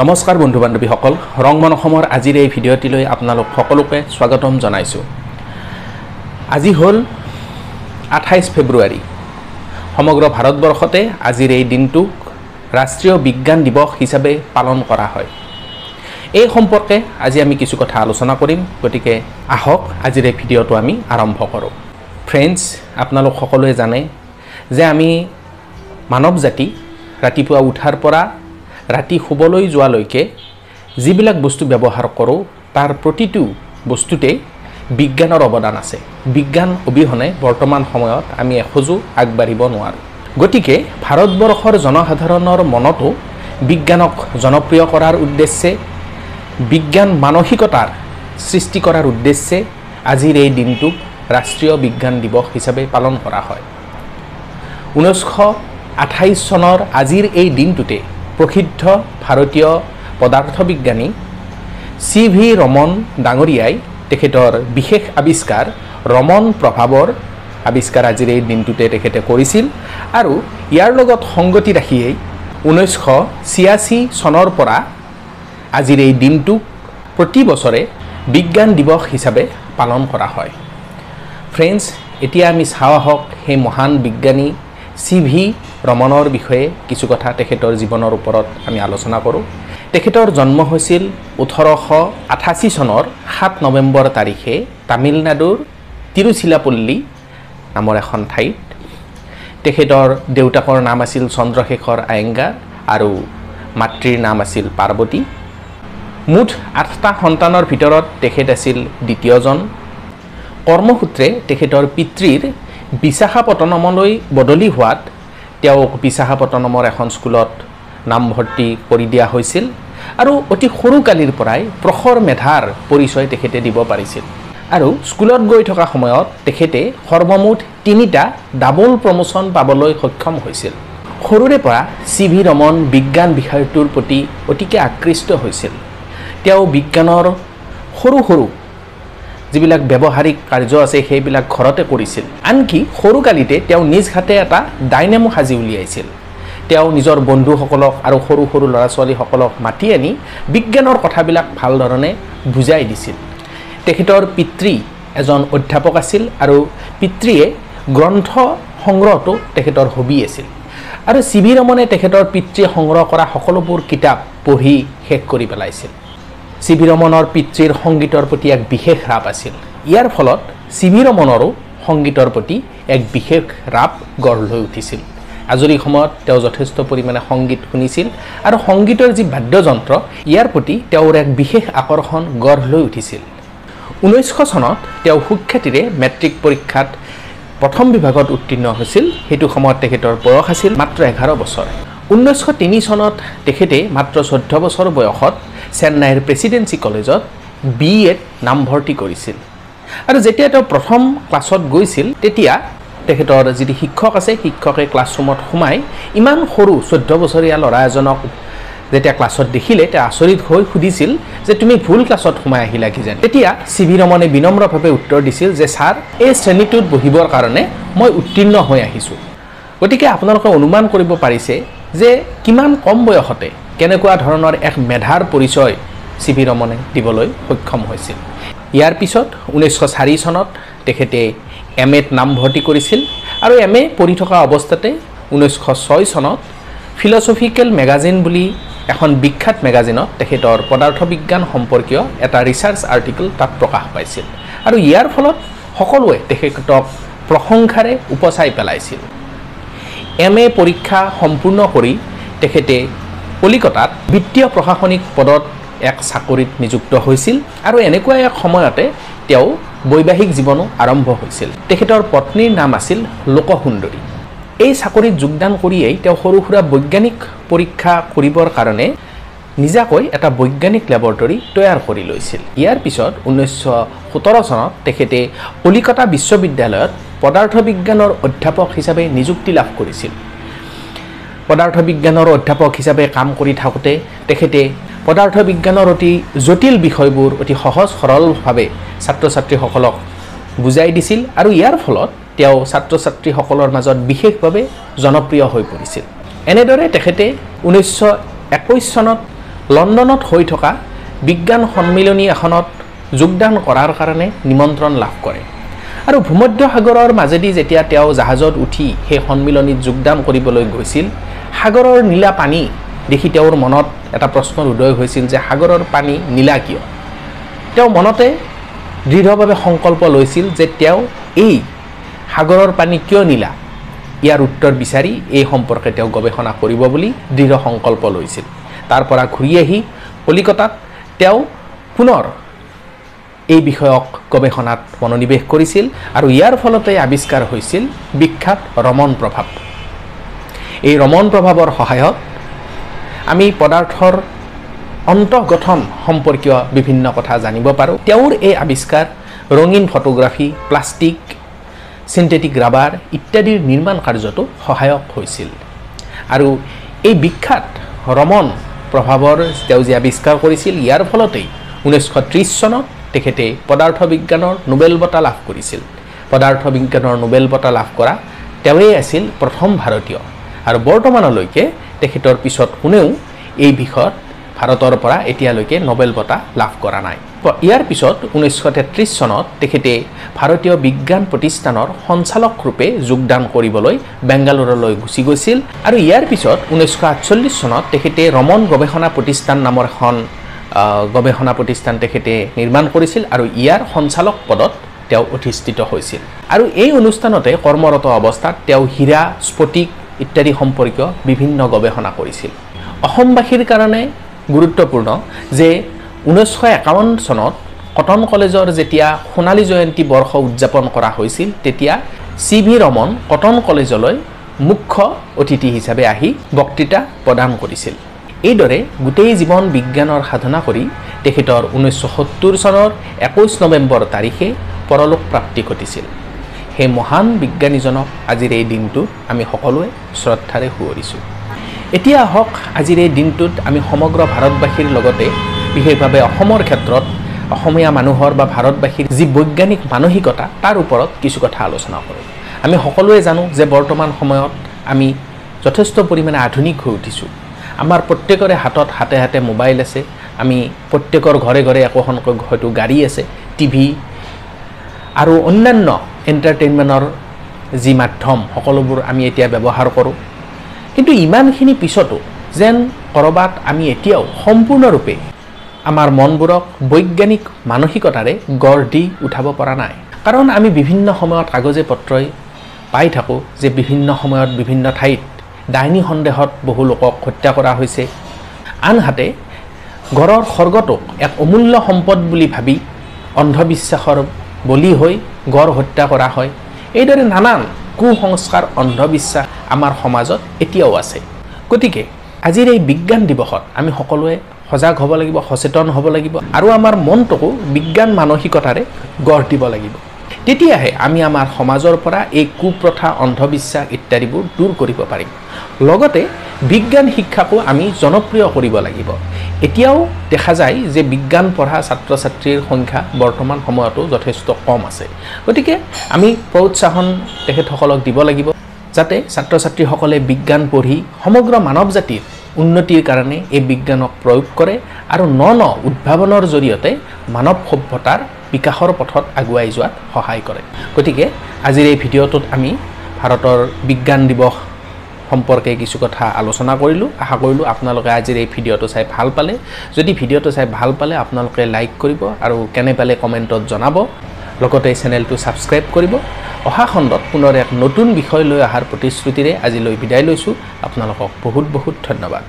নমস্কাৰ বন্ধু বান্ধৱীসকল ৰংমন অসমৰ আজিৰ এই ভিডিঅ'টিলৈ আপোনালোক সকলোকে স্বাগতম জনাইছোঁ। আজি হ'ল আঠাইছ ফেব্ৰুৱাৰী। সমগ্ৰ ভাৰতবৰ্ষতে আজিৰ এই দিনটোক ৰাষ্ট্ৰীয় বিজ্ঞান দিৱস হিচাপে পালন কৰা হয়। এই সম্পৰ্কে আজি আমি কিছু কথা আলোচনা কৰিম গতিকে আহক আজিৰ এই ভিডিঅ'টো আমি আৰম্ভ কৰোঁ। ফ্ৰেণ্ডছ আপোনালোক সকলোৱে জানে যে আমি মানৱ জাতি ৰাতিপুৱা উঠাৰ পৰা ৰাতি শুবলৈ যোৱালৈকে যিবিলাক বস্তু ব্যৱহাৰ কৰোঁ তাৰ প্ৰতিটো বস্তুতেই বিজ্ঞানৰ অৱদান আছে। বিজ্ঞান অবিহনে বৰ্তমান সময়ত আমি এখোজো আগবাঢ়িব নোৱাৰোঁ। গতিকে ভাৰতবৰ্ষৰ জনসাধাৰণৰ মনতো বিজ্ঞানক জনপ্ৰিয় কৰাৰ উদ্দেশ্যে বিজ্ঞান মানসিকতাৰ সৃষ্টি কৰাৰ উদ্দেশ্যে আজিৰ এই দিনটোক ৰাষ্ট্ৰীয় বিজ্ঞান দিৱস হিচাপে পালন কৰা হয়। ঊনৈছশ আঠাইছ চনৰ আজিৰ এই দিনটোতে প্ৰসিদ্ধ ভাৰতীয় পদাৰ্থ বিজ্ঞানী চি ভি ৰমন ডাঙৰীয়াই তেখেতৰ বিশেষ আৱিষ্কাৰ ৰমন প্ৰভাৱৰ আৱিষ্কাৰ আজিৰ এই দিনটোতে তেখেতে কৰিছিল আৰু ইয়াৰ লগত সংগতি ৰাখিয়েই ঊনৈছশ ছিয়াশী চনৰ পৰা আজিৰ এই দিনটোক প্ৰতি বছৰে বিজ্ঞান দিৱস হিচাপে পালন কৰা হয়। ফ্ৰেণ্ডছ এতিয়া আমি চাওঁ আহক সেই মহান বিজ্ঞানী চি ভি ৰমনৰ বিষয়ে কিছু কথা তেখেতৰ জীৱনৰ ওপৰত আমি আলোচনা কৰোঁ। তেখেতৰ জন্ম হৈছিল ওঠৰশ আঠাশী চনৰ সাত নৱেম্বৰ তাৰিখে তামিলনাডুৰ তিৰুচিলাপল্লী নামৰ এখন ঠাইত। তেখেতৰ দেউতাকৰ নাম আছিল চন্দ্ৰশেখৰ আয়েংগাৰ আৰু মাতৃৰ নাম আছিল পাৰ্বতী। মুঠ আঠটা সন্তানৰ ভিতৰত তেখেত আছিল দ্বিতীয়জন। কৰ্মসূত্ৰে তেখেতৰ পিতৃৰ বিশাখাপট্টনমলৈ বদলি হোৱাত তেওঁক বিশাখাপট্টনমৰ এখন স্কুলত নামভৰ্তি কৰি দিয়া হৈছিল আৰু অতি সৰুকালিৰ পৰাই প্ৰখৰ মেধাৰ পৰিচয় তেখেতে দিব পাৰিছিল। আৰু স্কুলত গৈ থকা সময়ত তেখেতে সৰ্বমুঠ তিনিটা ডাবল প্ৰমোশ্যন পাবলৈ সক্ষম হৈছিল। সৰুৰে পৰা চি ভি ৰমন বিজ্ঞান বিষয়টোৰ প্ৰতি অতিকে আকৃষ্ট হৈছিল। তেওঁ বিজ্ঞানৰ সৰু সৰু যিবিলাক ব্যৱহাৰিক কাৰ্য আছে সেইবিলাক ঘৰতে কৰিছিল। আনকি সৰুকালিতে তেওঁ নিজ হাতে এটা ডাইনেমো সাজি উলিয়াইছিল। তেওঁ নিজৰ বন্ধুসকলক আৰু সৰু সৰু ল'ৰা ছোৱালীসকলক মাতি আনি বিজ্ঞানৰ কথাবিলাক ভালধৰণে বুজাই দিছিল। তেখেতৰ পিতৃ এজন অধ্যাপক আছিল আৰু পিতৃয়ে গ্ৰন্থ সংগ্ৰহটো তেখেতৰ হবি আছিল। আৰু চি ভি ৰমনে তেখেতৰ পিতৃয়ে সংগ্ৰহ কৰা সকলোবোৰ কিতাপ পঢ়ি শেষ কৰি পেলাইছিল। চি ভি ৰমনৰ পিতৃৰ সংগীতৰ প্ৰতি এক বিশেষ ৰাপ আছিল। ইয়াৰ ফলত চি ভি ৰমনৰো সংগীতৰ প্ৰতি এক বিশেষ ৰাপ গঢ় লৈ উঠিছিল। আজৰি সময়ত তেওঁ যথেষ্ট পৰিমাণে সংগীত শুনিছিল আৰু সংগীতৰ যি বাদ্যযন্ত্ৰ ইয়াৰ প্ৰতি তেওঁৰ এক বিশেষ আকৰ্ষণ গঢ় লৈ উঠিছিল। ঊনৈছশ চনত তেওঁ সুখ্যাতিৰে মেট্ৰিক পৰীক্ষাত প্ৰথম বিভাগত উত্তীৰ্ণ হৈছিল। সেইটো সময়ত তেখেতৰ বয়স আছিল মাত্ৰ এঘাৰ বছৰ। ঊনৈছশ তিনি চনত তেখেতে মাত্ৰ চৈধ্য বছৰ বয়সত চেন্নাইৰ প্ৰেচিডেঞ্চি কলেজত বি এত নামভৰ্তি কৰিছিল। আৰু যেতিয়া তেওঁ প্ৰথম ক্লাছত গৈছিল তেতিয়া তেখেতৰ যিটো শিক্ষক আছে শিক্ষকে ক্লাছৰুমত সোমাই ইমান সৰু চৈধ্য বছৰীয়া ল'ৰা এজনক যেতিয়া ক্লাছত দেখিলে তেওঁ আচৰিত হৈ সুধিছিল যে তুমি ভুল ক্লাছত সোমাই আহিলা কিজান তেতিয়া চি ভি ৰমনে বিনম্ৰভাৱে উত্তৰ দিছিল যে ছাৰ এই শ্ৰেণীটোত বহিবৰ কাৰণে মই উত্তীৰ্ণ হৈ আহিছোঁ। গতিকে আপোনালোকে অনুমান কৰিব পাৰিছে যে কিমান কম বয়সতে কেনেকুৱা ধৰণৰ এক মেধাৰ পৰিচয় চি ভি ৰমনে দিবলৈ সক্ষম হৈছিল? ইয়াৰ পিছত ঊনৈছশ চাৰি চনত তেখেতে এম এত নামভৰ্তি কৰিছিল আৰু এম এ পঢ়ি থকা অৱস্থাতে ঊনৈছশ ছয় চনত ফিলচফিকেল মেগাজিন বুলি এখন বিখ্যাত মেগাজিনত তেখেতৰ পদাৰ্থ বিজ্ঞান সম্পৰ্কীয় এটা ৰিচাৰ্চ আৰ্টিকল তাত প্ৰকাশ পাইছিল। আৰু ইয়াৰ ফলত সকলোৱে তেখেতক প্ৰশংসাৰে উপচাই পেলাইছিল। এম এ পৰীক্ষা সম্পূৰ্ণ কৰি তেখেতে কলিকতাত বিত্তীয় প্ৰশাসনিক পদত এক চাকৰিত নিযুক্ত হৈছিল আৰু এনেকুৱা এক সময়তে তেওঁ বৈবাহিক জীৱনো আৰম্ভ হৈছিল। তেখেতৰ পত্নীৰ নাম আছিল লোকসুন্দৰী। এই চাকৰিত যোগদান কৰিয়েই তেওঁ সৰু সুৰা বৈজ্ঞানিক পৰীক্ষা কৰিবৰ কাৰণে নিজাকৈ এটা বৈজ্ঞানিক লেবৰেটৰী তৈয়াৰ কৰি লৈছিল। ইয়াৰ পিছত ঊনৈছশ সোতৰ চনত তেখেতে কলিকতা বিশ্ববিদ্যালয়ত পদাৰ্থ বিজ্ঞানৰ অধ্যাপক হিচাপে নিযুক্তি লাভ কৰিছিল। পদাৰ্থ বিজ্ঞানৰ অধ্যাপক হিচাপে কাম কৰি থাকোঁতে তেখেতে পদাৰ্থ বিজ্ঞানৰ অতি জটিল বিষয়বোৰ অতি সহজ সৰলভাৱে ছাত্ৰ ছাত্ৰীসকলক বুজাই দিছিল আৰু ইয়াৰ ফলত তেওঁ ছাত্ৰ ছাত্ৰীসকলৰ মাজত বিশেষভাৱে জনপ্ৰিয় হৈ পৰিছিল। এনেদৰে তেখেতে ঊনৈছশ একৈছ চনত লণ্ডনত হৈ থকা বিজ্ঞান সন্মিলনী এখনত যোগদান কৰাৰ কাৰণে নিমন্ত্ৰণ লাভ কৰে। আৰু ভূমধ্য সাগৰৰ মাজেদি যেতিয়া তেওঁ জাহাজত উঠি সেই সন্মিলনীত যোগদান কৰিবলৈ গৈছিল সাগৰৰ নীলা পানী দেখি তেওঁৰ মনত এটা প্ৰশ্নৰ উদয় হৈছিল যে সাগৰৰ পানী নীলা কিয়? তেওঁ মনতে দৃঢ়ভাৱে সংকল্প লৈছিল যে তেওঁ এই সাগৰৰ পানী কিয় নীলা? ইয়াৰ উত্তৰ বিচাৰি এই সম্পৰ্কে তেওঁ গৱেষণা কৰিব বুলি দৃঢ় সংকল্প লৈছিল। তাৰ পৰা ঘূৰি আহি কলিকতাত তেওঁ পুনৰ এই বিষয়ক গৱেষণাত মনোনিৱেশ কৰিছিল আৰু ইয়াৰ ফলতে আৱিষ্কাৰ হৈছিল বিখ্যাত ৰমন প্ৰভাৱ এই ৰমন প্ৰভাৱৰ সহায়ত আমি পদাৰ্থৰ অন্তঃগঠন সম্পৰ্কীয় বিভিন্ন কথা জানিব পাৰোঁ। তেওঁৰ এই আৱিষ্কাৰ ৰঙীন ফটোগ্ৰাফী প্লাষ্টিক চিন্থেটিক ৰাবাৰ ইত্যাদিৰ নিৰ্মাণ কাৰ্যতো সহায়ক হৈছিল। আৰু এই বিখ্যাত ৰমন প্ৰভাৱৰ তেওঁ যে আৱিষ্কাৰ কৰিছিল ইয়াৰ ফলতেই ঊনৈছশ ত্ৰিছ চনত তেখেতে পদাৰ্থ বিজ্ঞানৰ নোবেল বঁটা লাভ কৰিছিল। পদাৰ্থ বিজ্ঞানৰ নোবেল বঁটা লাভ কৰা তেওঁৱেই আছিল প্ৰথম ভাৰতীয়। আৰু বৰ্তমানলৈকে তেখেতৰ পিছত কোনেও এই বিষয়ত ভাৰতৰ পৰা এতিয়ালৈকে নোবেল বঁটা লাভ কৰা নাই। ইয়াৰ পিছত ঊনৈছশ তেত্ৰিছ চনত তেখেতে ভাৰতীয় বিজ্ঞান প্ৰতিষ্ঠানৰ সঞ্চালকৰূপে যোগদান কৰিবলৈ বেংগালুৰুলৈ গুচি গৈছিল আৰু ইয়াৰ পিছত ঊনৈছশ আঠচল্লিছ চনত তেখেতে ৰমন গৱেষণা প্ৰতিষ্ঠান নামৰ এখন গৱেষণা প্ৰতিষ্ঠান তেখেতে নিৰ্মাণ কৰিছিল আৰু ইয়াৰ সঞ্চালক পদত তেওঁ অধিষ্ঠিত হৈছিল। আৰু এই অনুষ্ঠানতে কৰ্মৰত অৱস্থাত তেওঁ হীৰা স্ফটিক ইত্যাদি সম্পৰ্কীয় বিভিন্ন গৱেষণা কৰিছিল। অসমবাসীৰ কাৰণে গুৰুত্বপূৰ্ণ যে ঊনৈছশ একাৱন্ন চনত কটন কলেজৰ যেতিয়া সোণালী জয়ন্তী বৰ্ষ উদযাপন কৰা হৈছিল তেতিয়া চি ভি ৰমন কটন কলেজলৈ মুখ্য অতিথি হিচাপে আহি বক্তৃতা প্ৰদান কৰিছিল। এইদৰে গোটেই জীৱন বিজ্ঞানৰ সাধনা কৰি তেখেতৰ ঊনৈছশ সত্তৰ চনৰ একৈছ নৱেম্বৰ তাৰিখে পৰলোক প্ৰাপ্তি ঘটিছিল। সেই মহান বিজ্ঞানীজনক আজিৰ এই দিনটোত আমি সকলোৱে শ্ৰদ্ধাৰে সোঁৱৰিছোঁ। এতিয়া আহক আজিৰ এই দিনটোত আমি সমগ্ৰ ভাৰতবাসীৰ লগতে বিশেষভাৱে অসমৰ ক্ষেত্ৰত অসমীয়া মানুহৰ বা ভাৰতবাসীৰ যি বৈজ্ঞানিক মানসিকতা তাৰ ওপৰত কিছু কথা আলোচনা কৰোঁ। আমি সকলোৱে জানো যে বৰ্তমান সময়ত আমি যথেষ্ট পৰিমাণে আধুনিক হৈ উঠিছোঁ। আমাৰ প্ৰত্যেকৰে হাতত হাতে হাতে মোবাইল আছে। আমি প্ৰত্যেকৰ ঘৰে ঘৰে একোখনকৈ হয়তো গাড়ী আছে টিভি আৰু অন্যান্য এণ্টাৰটেইনমেণ্টৰ যি মাধ্যম সকলোবোৰ আমি এতিয়া ব্যৱহাৰ কৰোঁ। কিন্তু ইমানখিনি পিছতো যেন ক'ৰবাত আমি এতিয়াও সম্পূৰ্ণৰূপে আমাৰ মনবোৰক বৈজ্ঞানিক মানসিকতাৰে গঢ় দি উঠাব পৰা নাই। কাৰণ আমি বিভিন্ন সময়ত কাগজে পত্ৰই পাই থাকোঁ যে বিভিন্ন সময়ত বিভিন্ন ঠাইত ডাইনী সন্দেহত বহু লোকক হত্যা কৰা হৈছে। আনহাতে ঘৰৰ স্বৰ্গটোক এক অমূল্য সম্পদ বুলি ভাবি অন্ধবিশ্বাসৰ বলি হৈ গড় হত্যা কৰা হয়। এইদৰে নানান কুসংস্কাৰ অন্ধবিশ্বাস আমাৰ সমাজত এতিয়াও আছে। গতিকে আজিৰ এই বিজ্ঞান দিৱসত আমি সকলোৱে সজাগ হ'ব লাগিব সচেতন হ'ব লাগিব আৰু আমাৰ মনটোকো বিজ্ঞান মানসিকতাৰে গঢ় দিব লাগিব। তেতিয়াহে আমি আমাৰ সমাজৰ পৰা এই কুপ্ৰথা অন্ধবিশ্বাস ইত্যাদিবোৰ দূৰ কৰিব পাৰিম। লগতে বিজ্ঞান শিক্ষাকো আমি জনপ্ৰিয় কৰিব লাগিব। এতিয়াও দেখা যায় যে বিজ্ঞান পঢ়া ছাত্ৰ ছাত্ৰীৰ সংখ্যা বৰ্তমান সময়তো যথেষ্ট কম আছে। গতিকে আমি প্ৰোৎসাহন তেখেতসকলক দিব লাগিব যাতে ছাত্ৰ ছাত্ৰীসকলে বিজ্ঞান পঢ়ি সমগ্ৰ মানৱ জাতিৰ উন্নতিৰ কাৰণে এই বিজ্ঞানক প্ৰয়োগ কৰে আৰু ন ন উদ্ভাৱনৰ জৰিয়তে মানৱ সভ্যতাৰ বিকাশৰ পথত আগুৱাই যোৱাত সহায় কৰে। গতিকে আজিৰ এই ভিডিঅ'টোত আমি ভাৰতৰ বিজ্ঞান দিৱস সম্পৰ্কে কিছু কথা আলোচনা কৰিলোঁ। আশা কৰিলোঁ আপোনালোকে আজিৰ এই ভিডিঅ'টো চাই ভাল পালে। যদি ভিডিঅ'টো চাই ভাল পালে আপোনালোকে লাইক কৰিব আৰু কেনে পালে কমেণ্টত জনাব। লগতে চেনেলটো ছাবস্ক্ৰাইব কৰিব। অহা খণ্ডত পুনৰ এক নতুন বিষয় লৈ অহাৰ প্ৰতিশ্ৰুতিৰে আজিলৈ বিদায় লৈছোঁ। আপোনালোকক বহুত বহুত ধন্যবাদ।